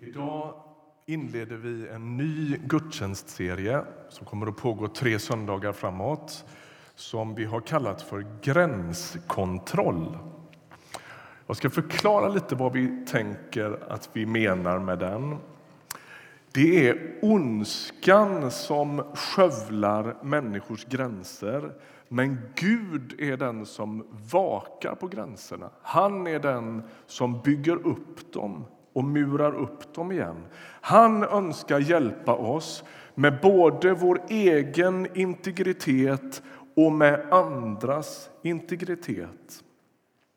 Idag inleder vi en ny gudstjänstserie som kommer att pågå tre söndagar framåt som vi har kallat för Gränskontroll. Jag ska förklara lite vad vi tänker att vi menar med den. Det är ondskan som skövlar människors gränser men Gud är den som vakar på gränserna. Han är den som bygger upp dem och murar upp dem igen. Han önskar hjälpa oss med både vår egen integritet och med andras integritet.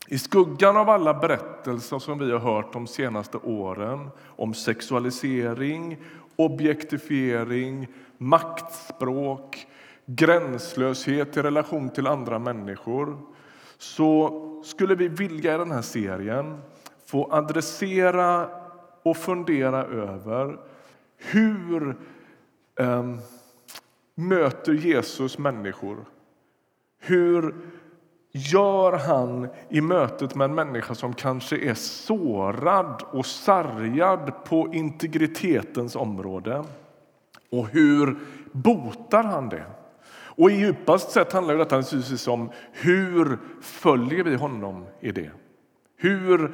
I skuggan av alla berättelser som vi har hört de senaste åren om sexualisering, objektifiering, maktspråk, gränslöshet i relation till andra människor så skulle vi vilja i den här serien få adressera och fundera över hur eh, möter Jesus människor? Hur gör han i mötet med en människa som kanske är sårad och sargad på integritetens område? Och hur botar han det? Och i djupast sett handlar detta naturligtvis om hur följer vi honom i det? Hur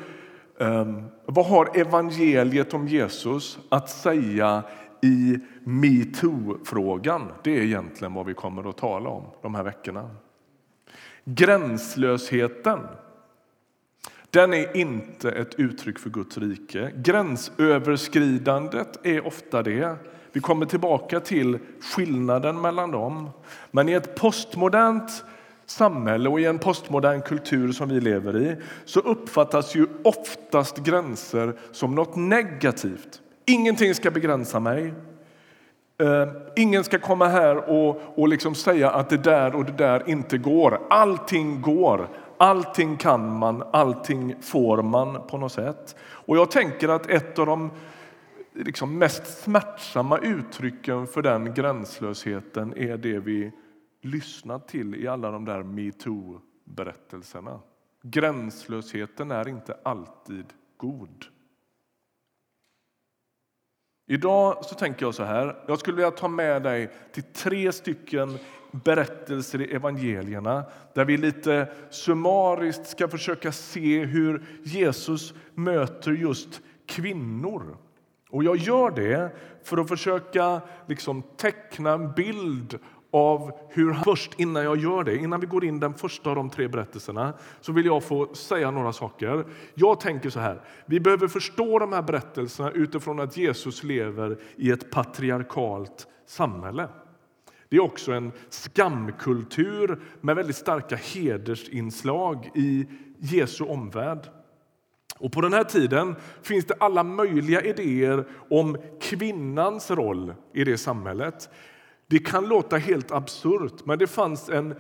Ehm, vad har evangeliet om Jesus att säga i metoo-frågan? Det är egentligen vad vi kommer att tala om de här veckorna. Gränslösheten den är inte ett uttryck för Guds rike. Gränsöverskridandet är ofta det. Vi kommer tillbaka till skillnaden mellan dem. Men i ett postmodernt samhälle och i en postmodern kultur som vi lever i så uppfattas ju oftast gränser som något negativt. Ingenting ska begränsa mig. Eh, ingen ska komma här och, och liksom säga att det där och det där inte går. Allting går. Allting kan man, allting får man på något sätt. Och jag tänker att ett av de liksom mest smärtsamma uttrycken för den gränslösheten är det vi lyssnat till i alla de där metoo-berättelserna. Gränslösheten är inte alltid god. Idag så tänker jag så här. Jag skulle vilja ta med dig till tre stycken berättelser i evangelierna där vi lite summariskt ska försöka se hur Jesus möter just kvinnor. Och Jag gör det för att försöka liksom teckna en bild av hur han, först innan jag gör det, innan vi går in den första av de tre berättelserna, så vill jag få säga några saker. Jag tänker så här, vi behöver förstå de här berättelserna utifrån att Jesus lever i ett patriarkalt samhälle. Det är också en skamkultur med väldigt starka hedersinslag i Jesu omvärld. Och på den här tiden finns det alla möjliga idéer om kvinnans roll i det samhället. Det kan låta helt absurt, men det fanns en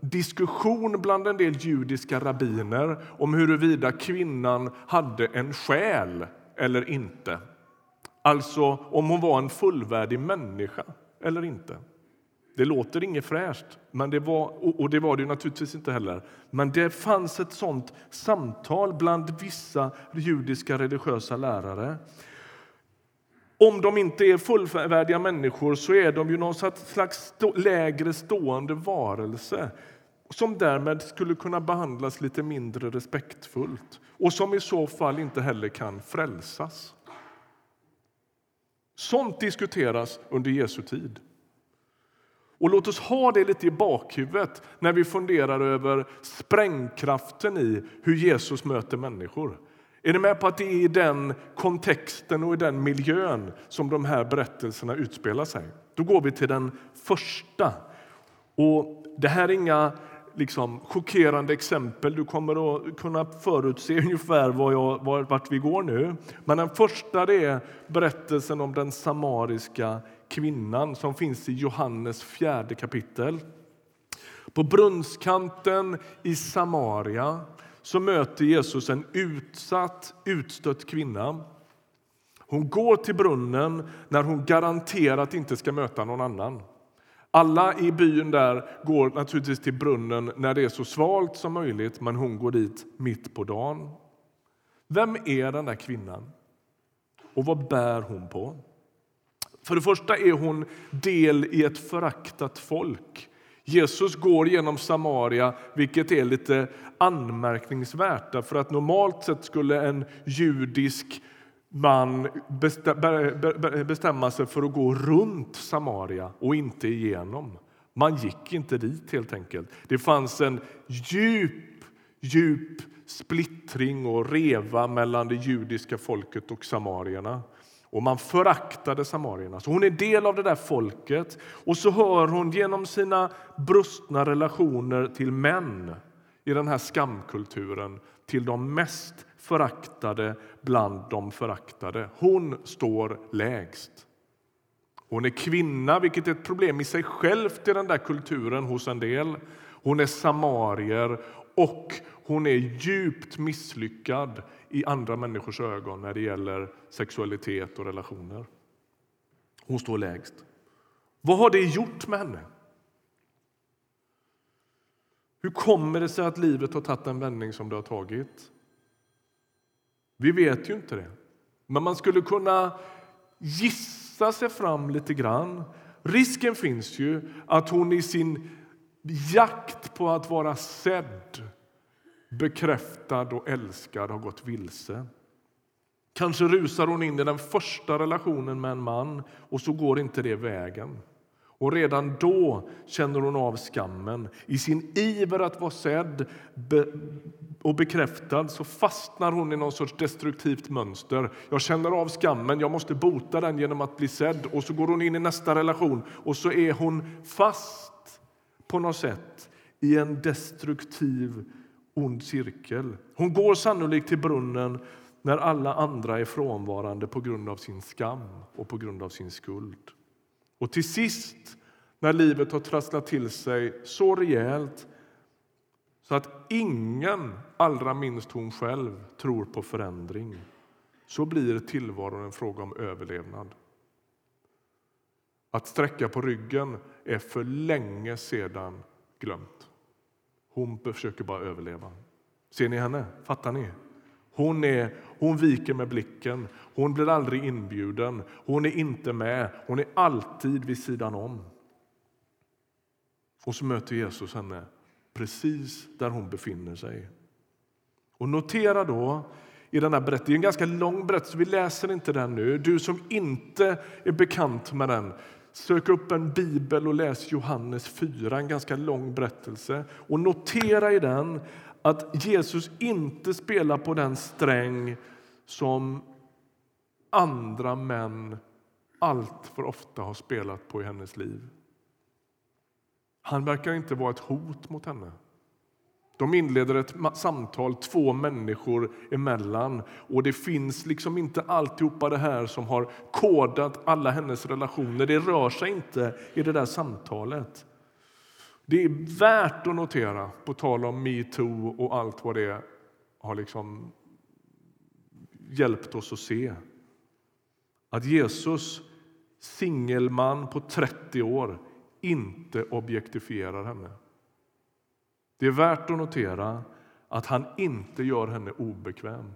diskussion bland en del judiska rabbiner om huruvida kvinnan hade en själ eller inte. Alltså om hon var en fullvärdig människa eller inte. Det låter inget fräscht, men det var, och det var det naturligtvis inte heller. Men det fanns ett sånt samtal bland vissa judiska religiösa lärare om de inte är fullvärdiga människor så är de ju någon slags lägre stående varelse som därmed skulle kunna behandlas lite mindre respektfullt och som i så fall inte heller kan frälsas. Sånt diskuteras under Jesu tid. Och Låt oss ha det lite i bakhuvudet när vi funderar över sprängkraften i hur Jesus möter människor. Är ni med på att det är i den kontexten och i den miljön som de här berättelserna utspelar sig? Då går vi till den första. Och Det här är inga liksom, chockerande exempel. Du kommer att kunna förutse ungefär var jag, var, vart vi går nu. Men den första är berättelsen om den samariska kvinnan som finns i Johannes fjärde kapitel. På brunnskanten i Samaria så möter Jesus en utsatt, utstött kvinna. Hon går till brunnen när hon garanterat inte ska möta någon annan. Alla i byn där går naturligtvis till brunnen när det är så svalt som möjligt, men hon går dit mitt på dagen. Vem är den där kvinnan? Och vad bär hon på? För det första är hon del i ett föraktat folk. Jesus går genom Samaria, vilket är lite anmärkningsvärt. För att normalt sett skulle en judisk man bestämma sig för att gå runt Samaria och inte igenom. Man gick inte dit, helt enkelt. Det fanns en djup, djup splittring och reva mellan det judiska folket och samarierna. Och man föraktade samarierna. Så hon är del av det där folket. Och så hör hon genom sina brustna relationer till män i den här skamkulturen till de mest föraktade bland de föraktade. Hon står lägst. Hon är kvinna, vilket är ett problem i sig självt i den där kulturen hos en del. Hon är samarier och hon är djupt misslyckad i andra människors ögon när det gäller sexualitet och relationer. Hon står lägst. Vad har det gjort med henne? Hur kommer det sig att livet har tagit en vändning som det har tagit? Vi vet ju inte det, men man skulle kunna gissa sig fram lite grann. Risken finns ju att hon i sin jakt på att vara sedd bekräftad och älskad har gått vilse. Kanske rusar hon in i den första relationen med en man och så går inte det vägen. Och redan då känner hon av skammen. I sin iver att vara sedd och bekräftad så fastnar hon i någon sorts destruktivt mönster. Jag känner av skammen, jag måste bota den genom att bli sedd. Och så går hon in i nästa relation och så är hon fast på något sätt i en destruktiv ond cirkel. Hon går sannolikt till brunnen när alla andra är frånvarande på grund av sin skam och på grund av sin skuld. Och till sist, när livet har trasslat till sig så rejält så att ingen, allra minst hon själv, tror på förändring så blir tillvaron en fråga om överlevnad. Att sträcka på ryggen är för länge sedan glömt. Hon försöker bara överleva. Ser ni henne? Fattar ni? Hon, är, hon viker med blicken, hon blir aldrig inbjuden, hon är inte med, hon är alltid vid sidan om. Och så möter Jesus henne precis där hon befinner sig. Och notera då i den här berättelsen, en ganska lång berättelse, vi läser inte den nu. Du som inte är bekant med den, Sök upp en bibel och läs Johannes 4, en ganska lång berättelse. Och notera i den att Jesus inte spelar på den sträng som andra män allt för ofta har spelat på i hennes liv. Han verkar inte vara ett hot mot henne. De inleder ett samtal två människor emellan och det finns liksom inte alltihopa det här som har kodat alla hennes relationer. Det rör sig inte i det där samtalet. Det är värt att notera, på tal om metoo och allt vad det har liksom hjälpt oss att se, att Jesus, singelman på 30 år, inte objektifierar henne. Det är värt att notera att han inte gör henne obekväm.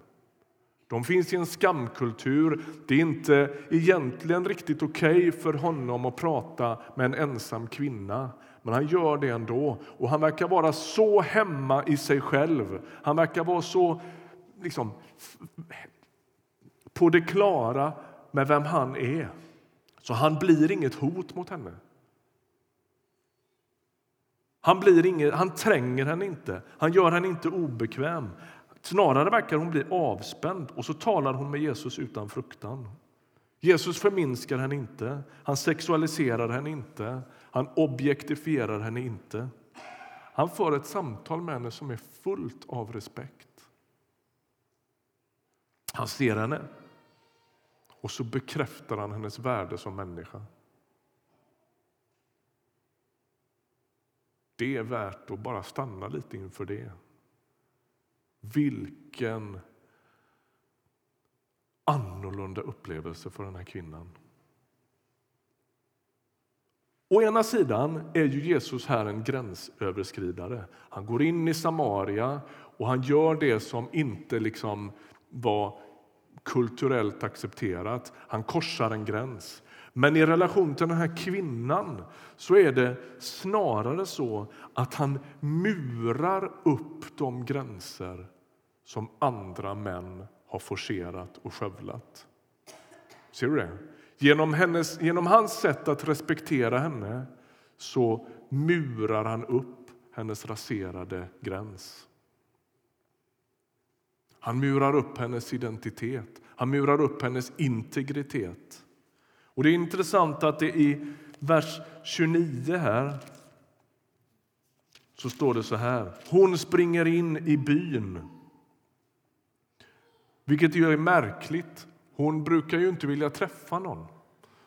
De finns i en skamkultur. Det är inte egentligen riktigt okej okay för honom att prata med en ensam kvinna. Men han gör det ändå. Och Han verkar vara så hemma i sig själv. Han verkar vara så liksom, på det klara med vem han är. Så han blir inget hot mot henne. Han, blir ingen, han tränger henne inte, han gör henne inte obekväm. Snarare verkar hon bli avspänd och så talar hon med Jesus utan fruktan. Jesus förminskar henne inte, han sexualiserar henne inte, han objektifierar henne inte. Han för ett samtal med henne som är fullt av respekt. Han ser henne och så bekräftar han hennes värde som människa. Det är värt att bara stanna lite inför det. Vilken annorlunda upplevelse för den här kvinnan. Å ena sidan är ju Jesus här en gränsöverskridare. Han går in i Samaria och han gör det som inte liksom var kulturellt accepterat. Han korsar en gräns. Men i relation till den här kvinnan så är det snarare så att han murar upp de gränser som andra män har forcerat och skövlat. Ser du det? Genom, hennes, genom hans sätt att respektera henne så murar han upp hennes raserade gräns. Han murar upp hennes identitet, han murar upp hennes integritet. Och Det är intressant att det i vers 29 här så står det så här. Hon springer in i byn. Vilket ju är märkligt. Hon brukar ju inte vilja träffa någon.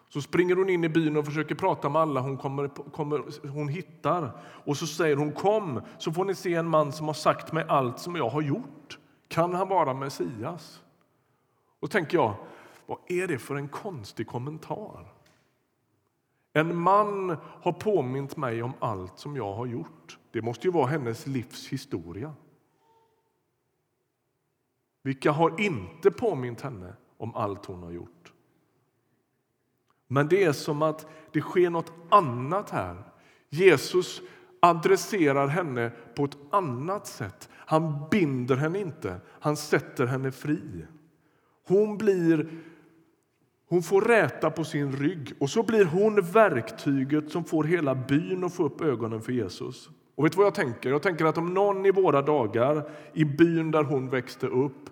Så springer hon in i byn och försöker prata med alla hon, kommer, kommer, hon hittar. Och så säger hon kom så får ni se en man som har sagt mig allt som jag har gjort. Kan han vara Messias? Och tänker jag, vad är det för en konstig kommentar? En man har påmint mig om allt som jag har gjort. Det måste ju vara hennes livs historia. Vilka har inte påmint henne om allt hon har gjort? Men det är som att det sker något annat här. Jesus adresserar henne på ett annat sätt. Han binder henne inte, han sätter henne fri. Hon, blir, hon får räta på sin rygg och så blir hon verktyget som får hela byn att få upp ögonen för Jesus. Och vet du vad jag tänker? Jag tänker att om någon i våra dagar i byn där hon växte upp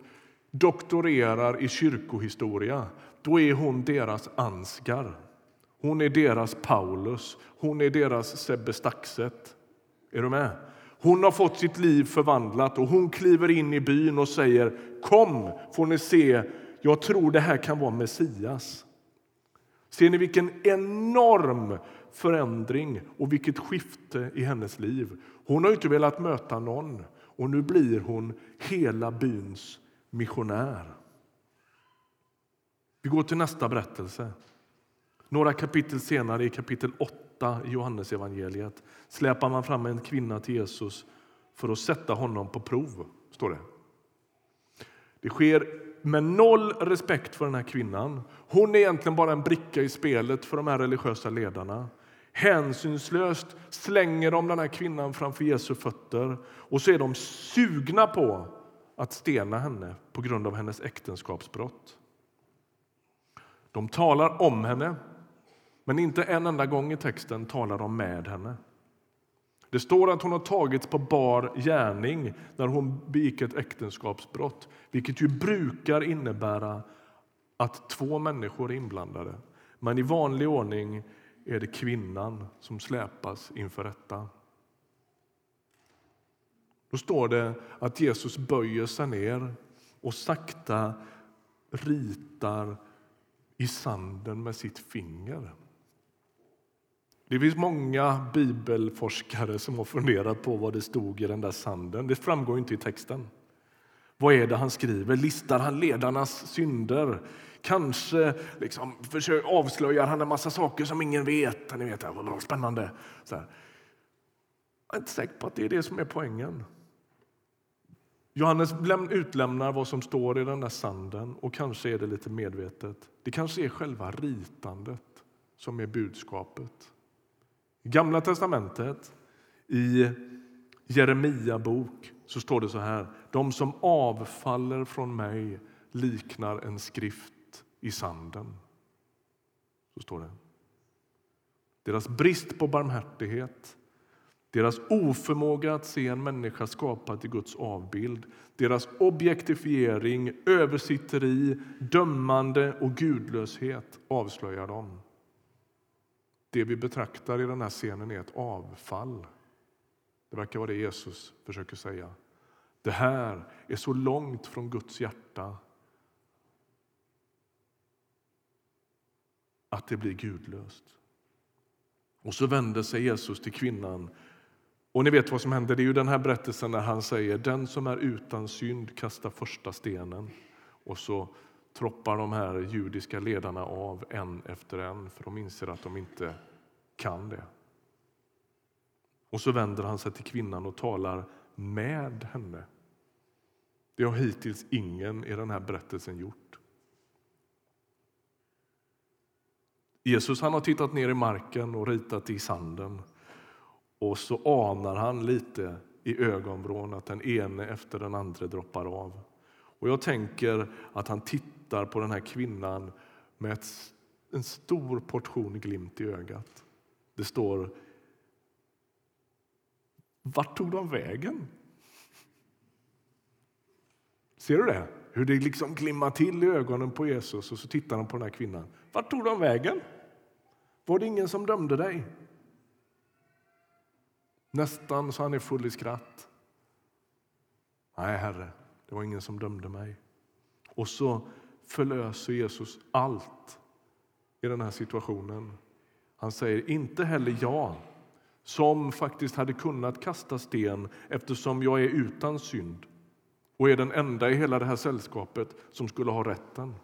doktorerar i kyrkohistoria, då är hon deras Ansgar. Hon är deras Paulus, hon är deras Sebbe Staxet. Är du med? Hon har fått sitt liv förvandlat och hon kliver in i byn och säger Kom, får ni se, jag tror det här kan vara Messias. Ser ni vilken enorm förändring och vilket skifte i hennes liv? Hon har inte velat möta någon och nu blir hon hela byns missionär. Vi går till nästa berättelse. Några kapitel senare, i kapitel 8 i Johannesevangeliet släpar man fram en kvinna till Jesus för att sätta honom på prov. står Det Det sker med noll respekt för den här kvinnan. Hon är egentligen bara en bricka i spelet för de här religiösa ledarna. Hänsynslöst slänger de den här kvinnan framför Jesu fötter och så är de sugna på att stena henne på grund av hennes äktenskapsbrott. De talar om henne, men inte en enda gång i texten talar de med henne. Det står att hon har tagits på bar gärning när hon begick ett äktenskapsbrott vilket ju brukar innebära att två människor är inblandade. Men i vanlig ordning är det kvinnan som släpas inför rätta. Då står det att Jesus böjer sig ner och sakta ritar i sanden med sitt finger. Det finns många bibelforskare som har funderat på vad det stod i den där sanden. Det framgår inte i texten. Vad är det han skriver? Listar han ledarnas synder? Kanske liksom, avslöjar han en massa saker som ingen vet. Ni vet vad spännande. Så här. Jag är inte säker på att det är det som är poängen. Johannes utlämnar vad som står i den där sanden och kanske är det lite medvetet. Det kanske är själva ritandet som är budskapet. I Gamla testamentet, i Jeremia bok, så står det så här. De som avfaller från mig liknar en skrift i sanden. Så står det. Deras brist på barmhärtighet deras oförmåga att se en människa skapad i Guds avbild, deras objektifiering, översitteri, dömande och gudlöshet avslöjar dem. Det vi betraktar i den här scenen är ett avfall. Det verkar vara det Jesus försöker säga. Det här är så långt från Guds hjärta att det blir gudlöst. Och så vänder sig Jesus till kvinnan och ni vet vad som händer. Det är ju den här berättelsen när han säger den som är utan synd kastar första stenen. Och så troppar de här judiska ledarna av en efter en för de inser att de inte kan det. Och så vänder han sig till kvinnan och talar med henne. Det har hittills ingen i den här berättelsen gjort. Jesus han har tittat ner i marken och ritat i sanden och så anar han lite i ögonvrån att den ene efter den andra droppar av. Och jag tänker att han tittar på den här kvinnan med ett, en stor portion glimt i ögat. Det står vart tog de vägen? Ser du det? Hur det liksom glimmar till i ögonen på Jesus och så tittar han på den här kvinnan. Vart tog de vägen? Var det ingen som dömde dig? Nästan så han är full i skratt. Nej, Herre, det var ingen som dömde mig. Och så förlöser Jesus allt i den här situationen. Han säger inte heller jag som faktiskt hade kunnat kasta sten eftersom jag är utan synd och är den enda i hela det här sällskapet som skulle ha rätten.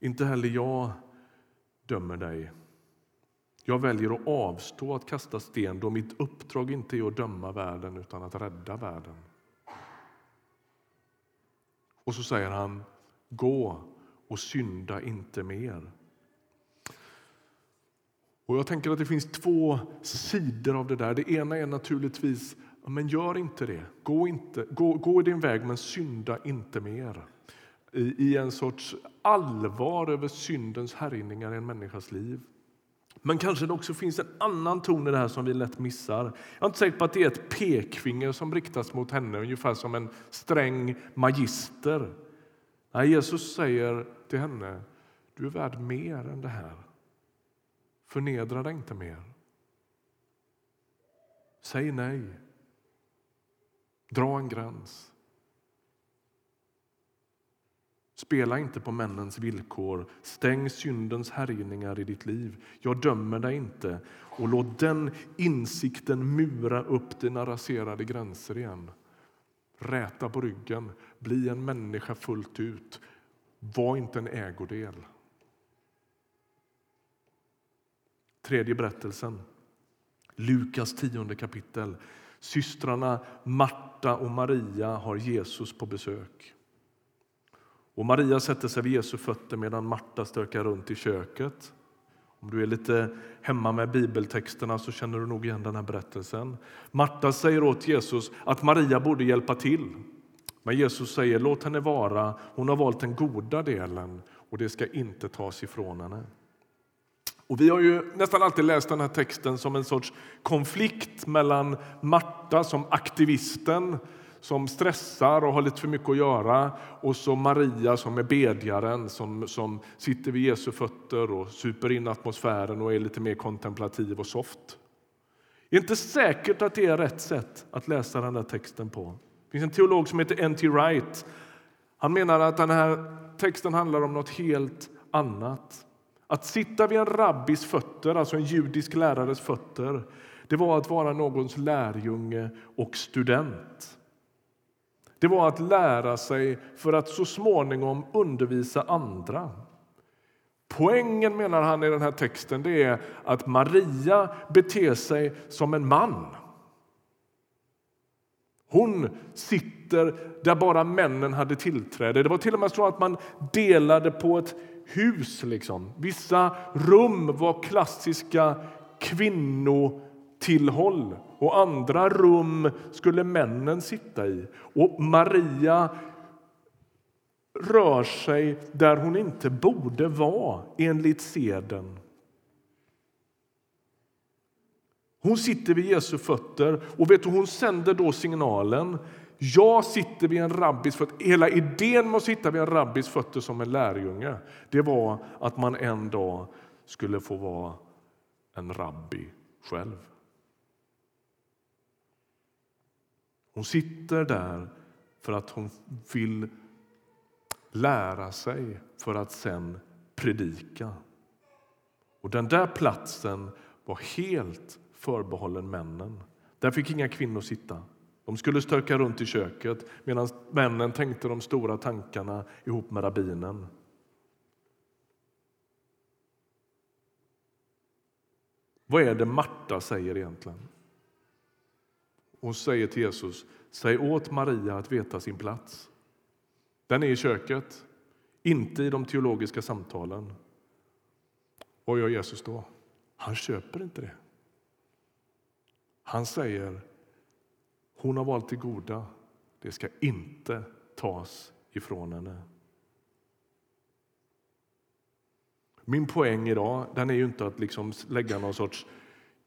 Inte heller jag dömer dig. Jag väljer att avstå att kasta sten då mitt uppdrag inte är att döma världen utan att rädda världen. Och så säger han, gå och synda inte mer. Och jag tänker att det finns två sidor av det där. Det ena är naturligtvis, men gör inte det. Gå, inte, gå, gå din väg, men synda inte mer. I, I en sorts allvar över syndens härjningar i en människas liv. Men kanske det också finns en annan ton i det här som vi lätt missar. Jag är inte säker på att det är ett pekfinger som riktas mot henne, ungefär som en sträng magister. Nej, Jesus säger till henne, du är värd mer än det här. Förnedra dig inte mer. Säg nej. Dra en gräns. Spela inte på männens villkor. Stäng syndens härjningar i ditt liv. Jag dömer dig inte. Och låt den insikten mura upp dina raserade gränser igen. Räta på ryggen. Bli en människa fullt ut. Var inte en ägodel. Tredje berättelsen, Lukas tionde kapitel. Systrarna Marta och Maria har Jesus på besök. Och Maria sätter sig vid Jesu fötter medan Marta stökar runt i köket. Om du är lite hemma med bibeltexterna så känner du nog igen den här berättelsen. Marta säger åt Jesus att Maria borde hjälpa till. Men Jesus säger låt henne vara, hon har valt den goda delen och det ska inte tas ifrån henne. Och vi har ju nästan alltid läst den här texten som en sorts konflikt mellan Marta som aktivisten som stressar och har lite för mycket att göra och så Maria som är bedjaren som, som sitter vid Jesu fötter och super in atmosfären och är lite mer kontemplativ och soft. Det är inte säkert att det är rätt sätt att läsa den där texten på. Det finns en teolog som heter N.T. Wright. Han menar att den här texten handlar om något helt annat. Att sitta vid en rabbis fötter, alltså en judisk lärares fötter, det var att vara någons lärjunge och student. Det var att lära sig för att så småningom undervisa andra. Poängen, menar han i den här texten, det är att Maria beter sig som en man. Hon sitter där bara männen hade tillträde. Det var till och med så att man delade på ett hus. Liksom. Vissa rum var klassiska Tillhåll och andra rum skulle männen sitta i. Och Maria rör sig där hon inte borde vara enligt seden. Hon sitter vid Jesu fötter och vet du, hon sänder då signalen jag sitter vid en rabbis fötter. Hela idén med att sitta vid en rabbis fötter som en lärjunge det var att man en dag skulle få vara en rabbi själv. Hon sitter där för att hon vill lära sig för att sen predika. Och Den där platsen var helt förbehållen männen. Där fick inga kvinnor sitta. De skulle stöka runt i köket medan männen tänkte de stora tankarna ihop med rabbinen. Vad är det Marta säger egentligen? Hon säger till Jesus, säg åt Maria att veta sin plats. Den är i köket, inte i de teologiska samtalen. Vad gör Jesus då? Han köper inte det. Han säger hon har valt det goda. Det ska inte tas ifrån henne. Min poäng idag den är ju inte att liksom lägga någon sorts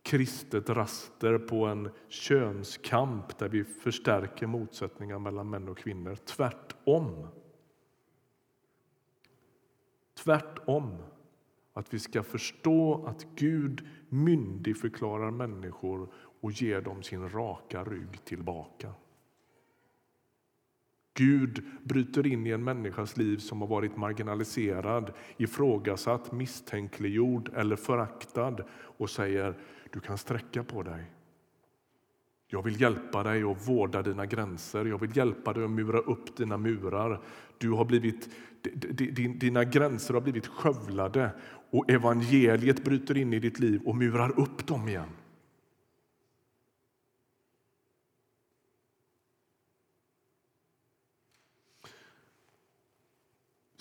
kristet raster på en könskamp där vi förstärker motsättningar mellan män och kvinnor. Tvärtom. Tvärtom. Att vi ska förstå att Gud myndigförklarar människor och ger dem sin raka rygg tillbaka. Gud bryter in i en människas liv som har varit marginaliserad, ifrågasatt, misstänkliggjord eller föraktad och säger du kan sträcka på dig. Jag vill hjälpa dig att vårda dina gränser, jag vill hjälpa dig att mura upp dina murar. Du har blivit, dina gränser har blivit skövlade och evangeliet bryter in i ditt liv och murar upp dem igen.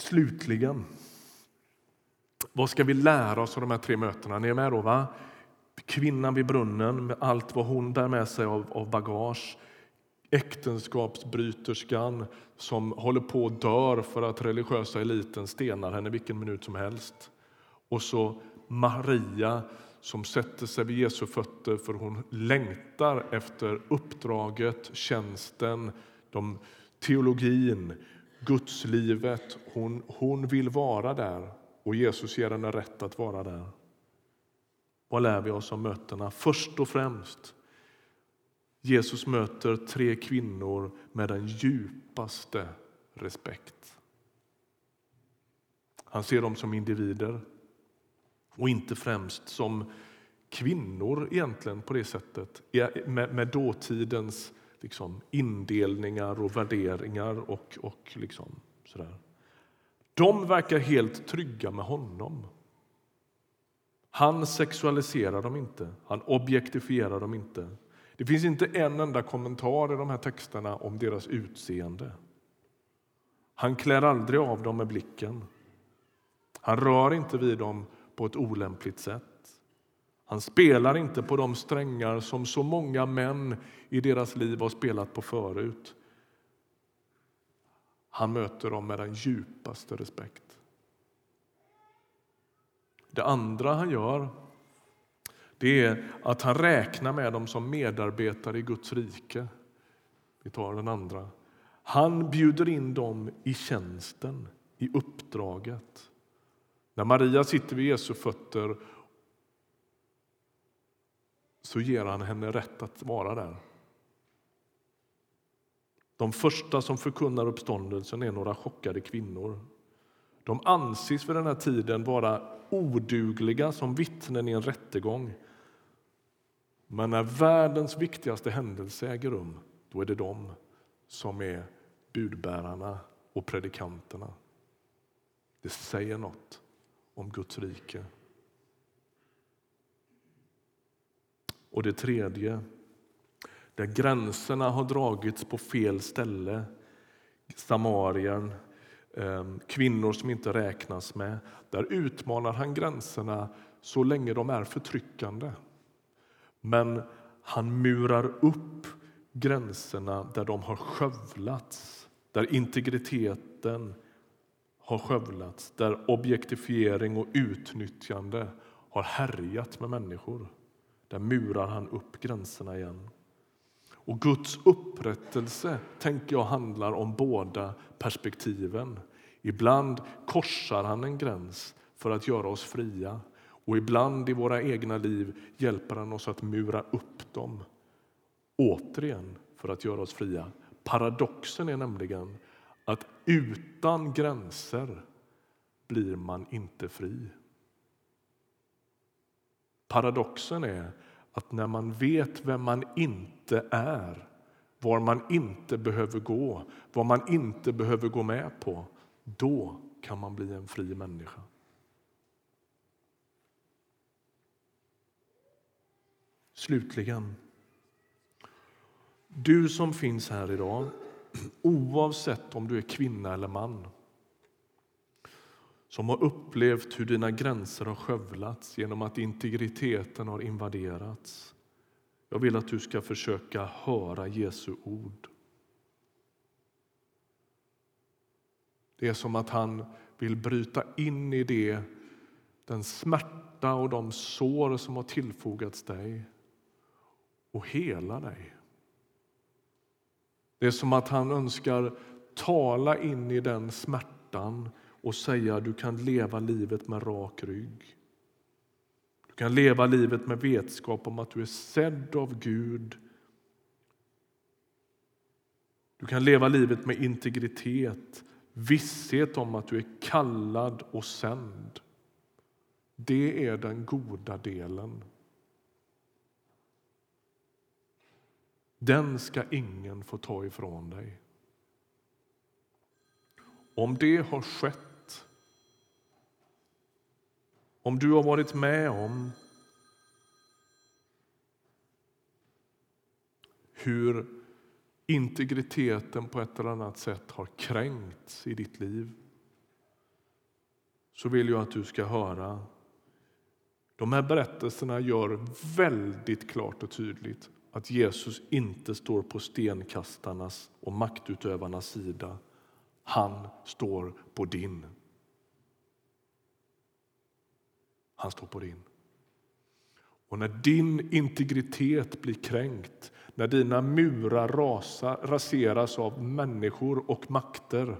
Slutligen, vad ska vi lära oss av de här tre mötena? Ni är med då, va? Kvinnan vid brunnen med allt vad hon bär med sig av, av bagage. Äktenskapsbryterskan som håller på att dör för att religiösa eliten stenar henne vilken minut som helst. Och så Maria som sätter sig vid Jesu fötter för hon längtar efter uppdraget, tjänsten, de, teologin, gudslivet. Hon, hon vill vara där och Jesus ger henne rätt att vara där. Vad lär vi oss av mötena? Först och främst Jesus möter tre kvinnor med den djupaste respekt. Han ser dem som individer och inte främst som kvinnor egentligen på det sättet med, med dåtidens liksom, indelningar och värderingar och, och liksom, sådär. De verkar helt trygga med honom. Han sexualiserar dem inte, han objektifierar dem inte. Det finns inte en enda kommentar i de här texterna om deras utseende. Han klär aldrig av dem med blicken. Han rör inte vid dem på ett olämpligt sätt. Han spelar inte på de strängar som så många män i deras liv har spelat på förut. Han möter dem med den djupaste respekt. Det andra han gör det är att han räknar med dem som medarbetare i Guds rike. Vi tar den andra. Han bjuder in dem i tjänsten, i uppdraget. När Maria sitter vid Jesu fötter så ger han henne rätt att vara där. De första som förkunnar uppståndelsen är några chockade kvinnor. De anses vid den här tiden vara odugliga som vittnen i en rättegång. Men när världens viktigaste händelse äger rum, då är det de som är budbärarna och predikanterna. Det säger något om Guds rike. Och det tredje, där gränserna har dragits på fel ställe. Samarien, ehm, kvinnor som inte räknas med. Där utmanar han gränserna så länge de är förtryckande. Men han murar upp gränserna där de har skövlats, där integriteten har skövlats, där objektifiering och utnyttjande har härjat med människor. Där murar han upp gränserna igen. Och Guds upprättelse tänker jag handlar om båda perspektiven. Ibland korsar han en gräns för att göra oss fria och ibland i våra egna liv hjälper han oss att mura upp dem återigen för att göra oss fria. Paradoxen är nämligen att utan gränser blir man inte fri. Paradoxen är att när man vet vem man inte är var man inte behöver gå, vad man inte behöver gå med på då kan man bli en fri människa. Slutligen, du som finns här idag oavsett om du är kvinna eller man som har upplevt hur dina gränser har skövlats genom att integriteten har invaderats. Jag vill att du ska försöka höra Jesu ord. Det är som att han vill bryta in i det, den smärta och de sår som har tillfogats dig och hela dig. Det är som att han önskar tala in i den smärtan och säga att du kan leva livet med rak rygg. Du kan leva livet med vetskap om att du är sedd av Gud. Du kan leva livet med integritet, visshet om att du är kallad och sänd. Det är den goda delen. Den ska ingen få ta ifrån dig. Om det har skett, om du har varit med om hur integriteten på ett eller annat sätt har kränkts i ditt liv så vill jag att du ska höra. De här berättelserna gör väldigt klart och tydligt att Jesus inte står på stenkastarnas och maktutövarnas sida. Han står på din. Han står på din. Och när din integritet blir kränkt, när dina murar rasar, raseras av människor och makter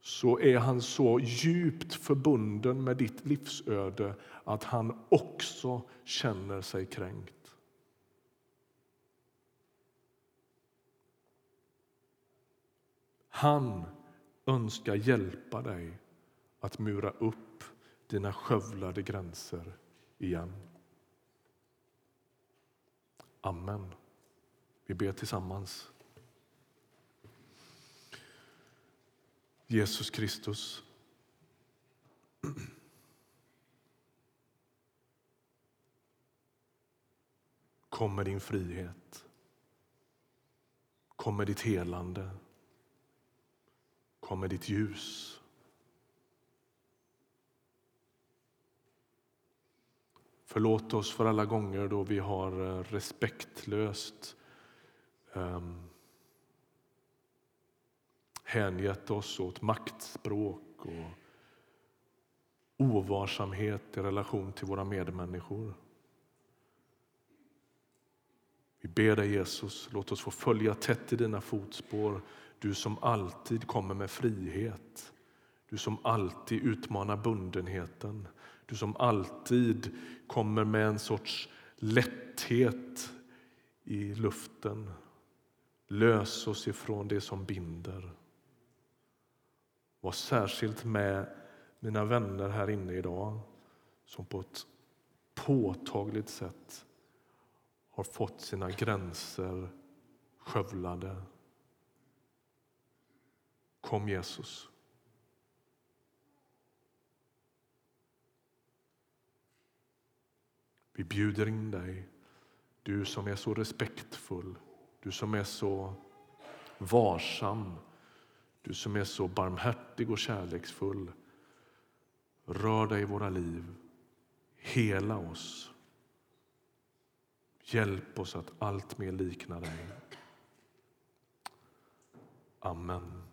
så är han så djupt förbunden med ditt livsöde att han också känner sig kränkt. Han önskar hjälpa dig att mura upp dina skövlade gränser igen. Amen. Vi ber tillsammans. Jesus Kristus. Kom med din frihet. Kom med ditt helande. Kom med ditt ljus. Förlåt oss för alla gånger då vi har eh, respektlöst ehm, um, hängett oss åt maktspråk och ovarsamhet i relation till våra medmänniskor. Vi ber dig Jesus, låt oss få följa tätt i dina fotspår. Du som alltid kommer med frihet. Du som alltid utmanar bundenheten. Du som alltid kommer med en sorts lätthet i luften. Lös oss ifrån det som binder. Var särskilt med mina vänner här inne idag som på ett påtagligt sätt har fått sina gränser skövlade. Kom, Jesus. Vi bjuder in dig, du som är så respektfull, du som är så varsam, du som är så barmhärtig och kärleksfull. Rör dig i våra liv, hela oss. Hjälp oss att allt mer likna dig. Amen.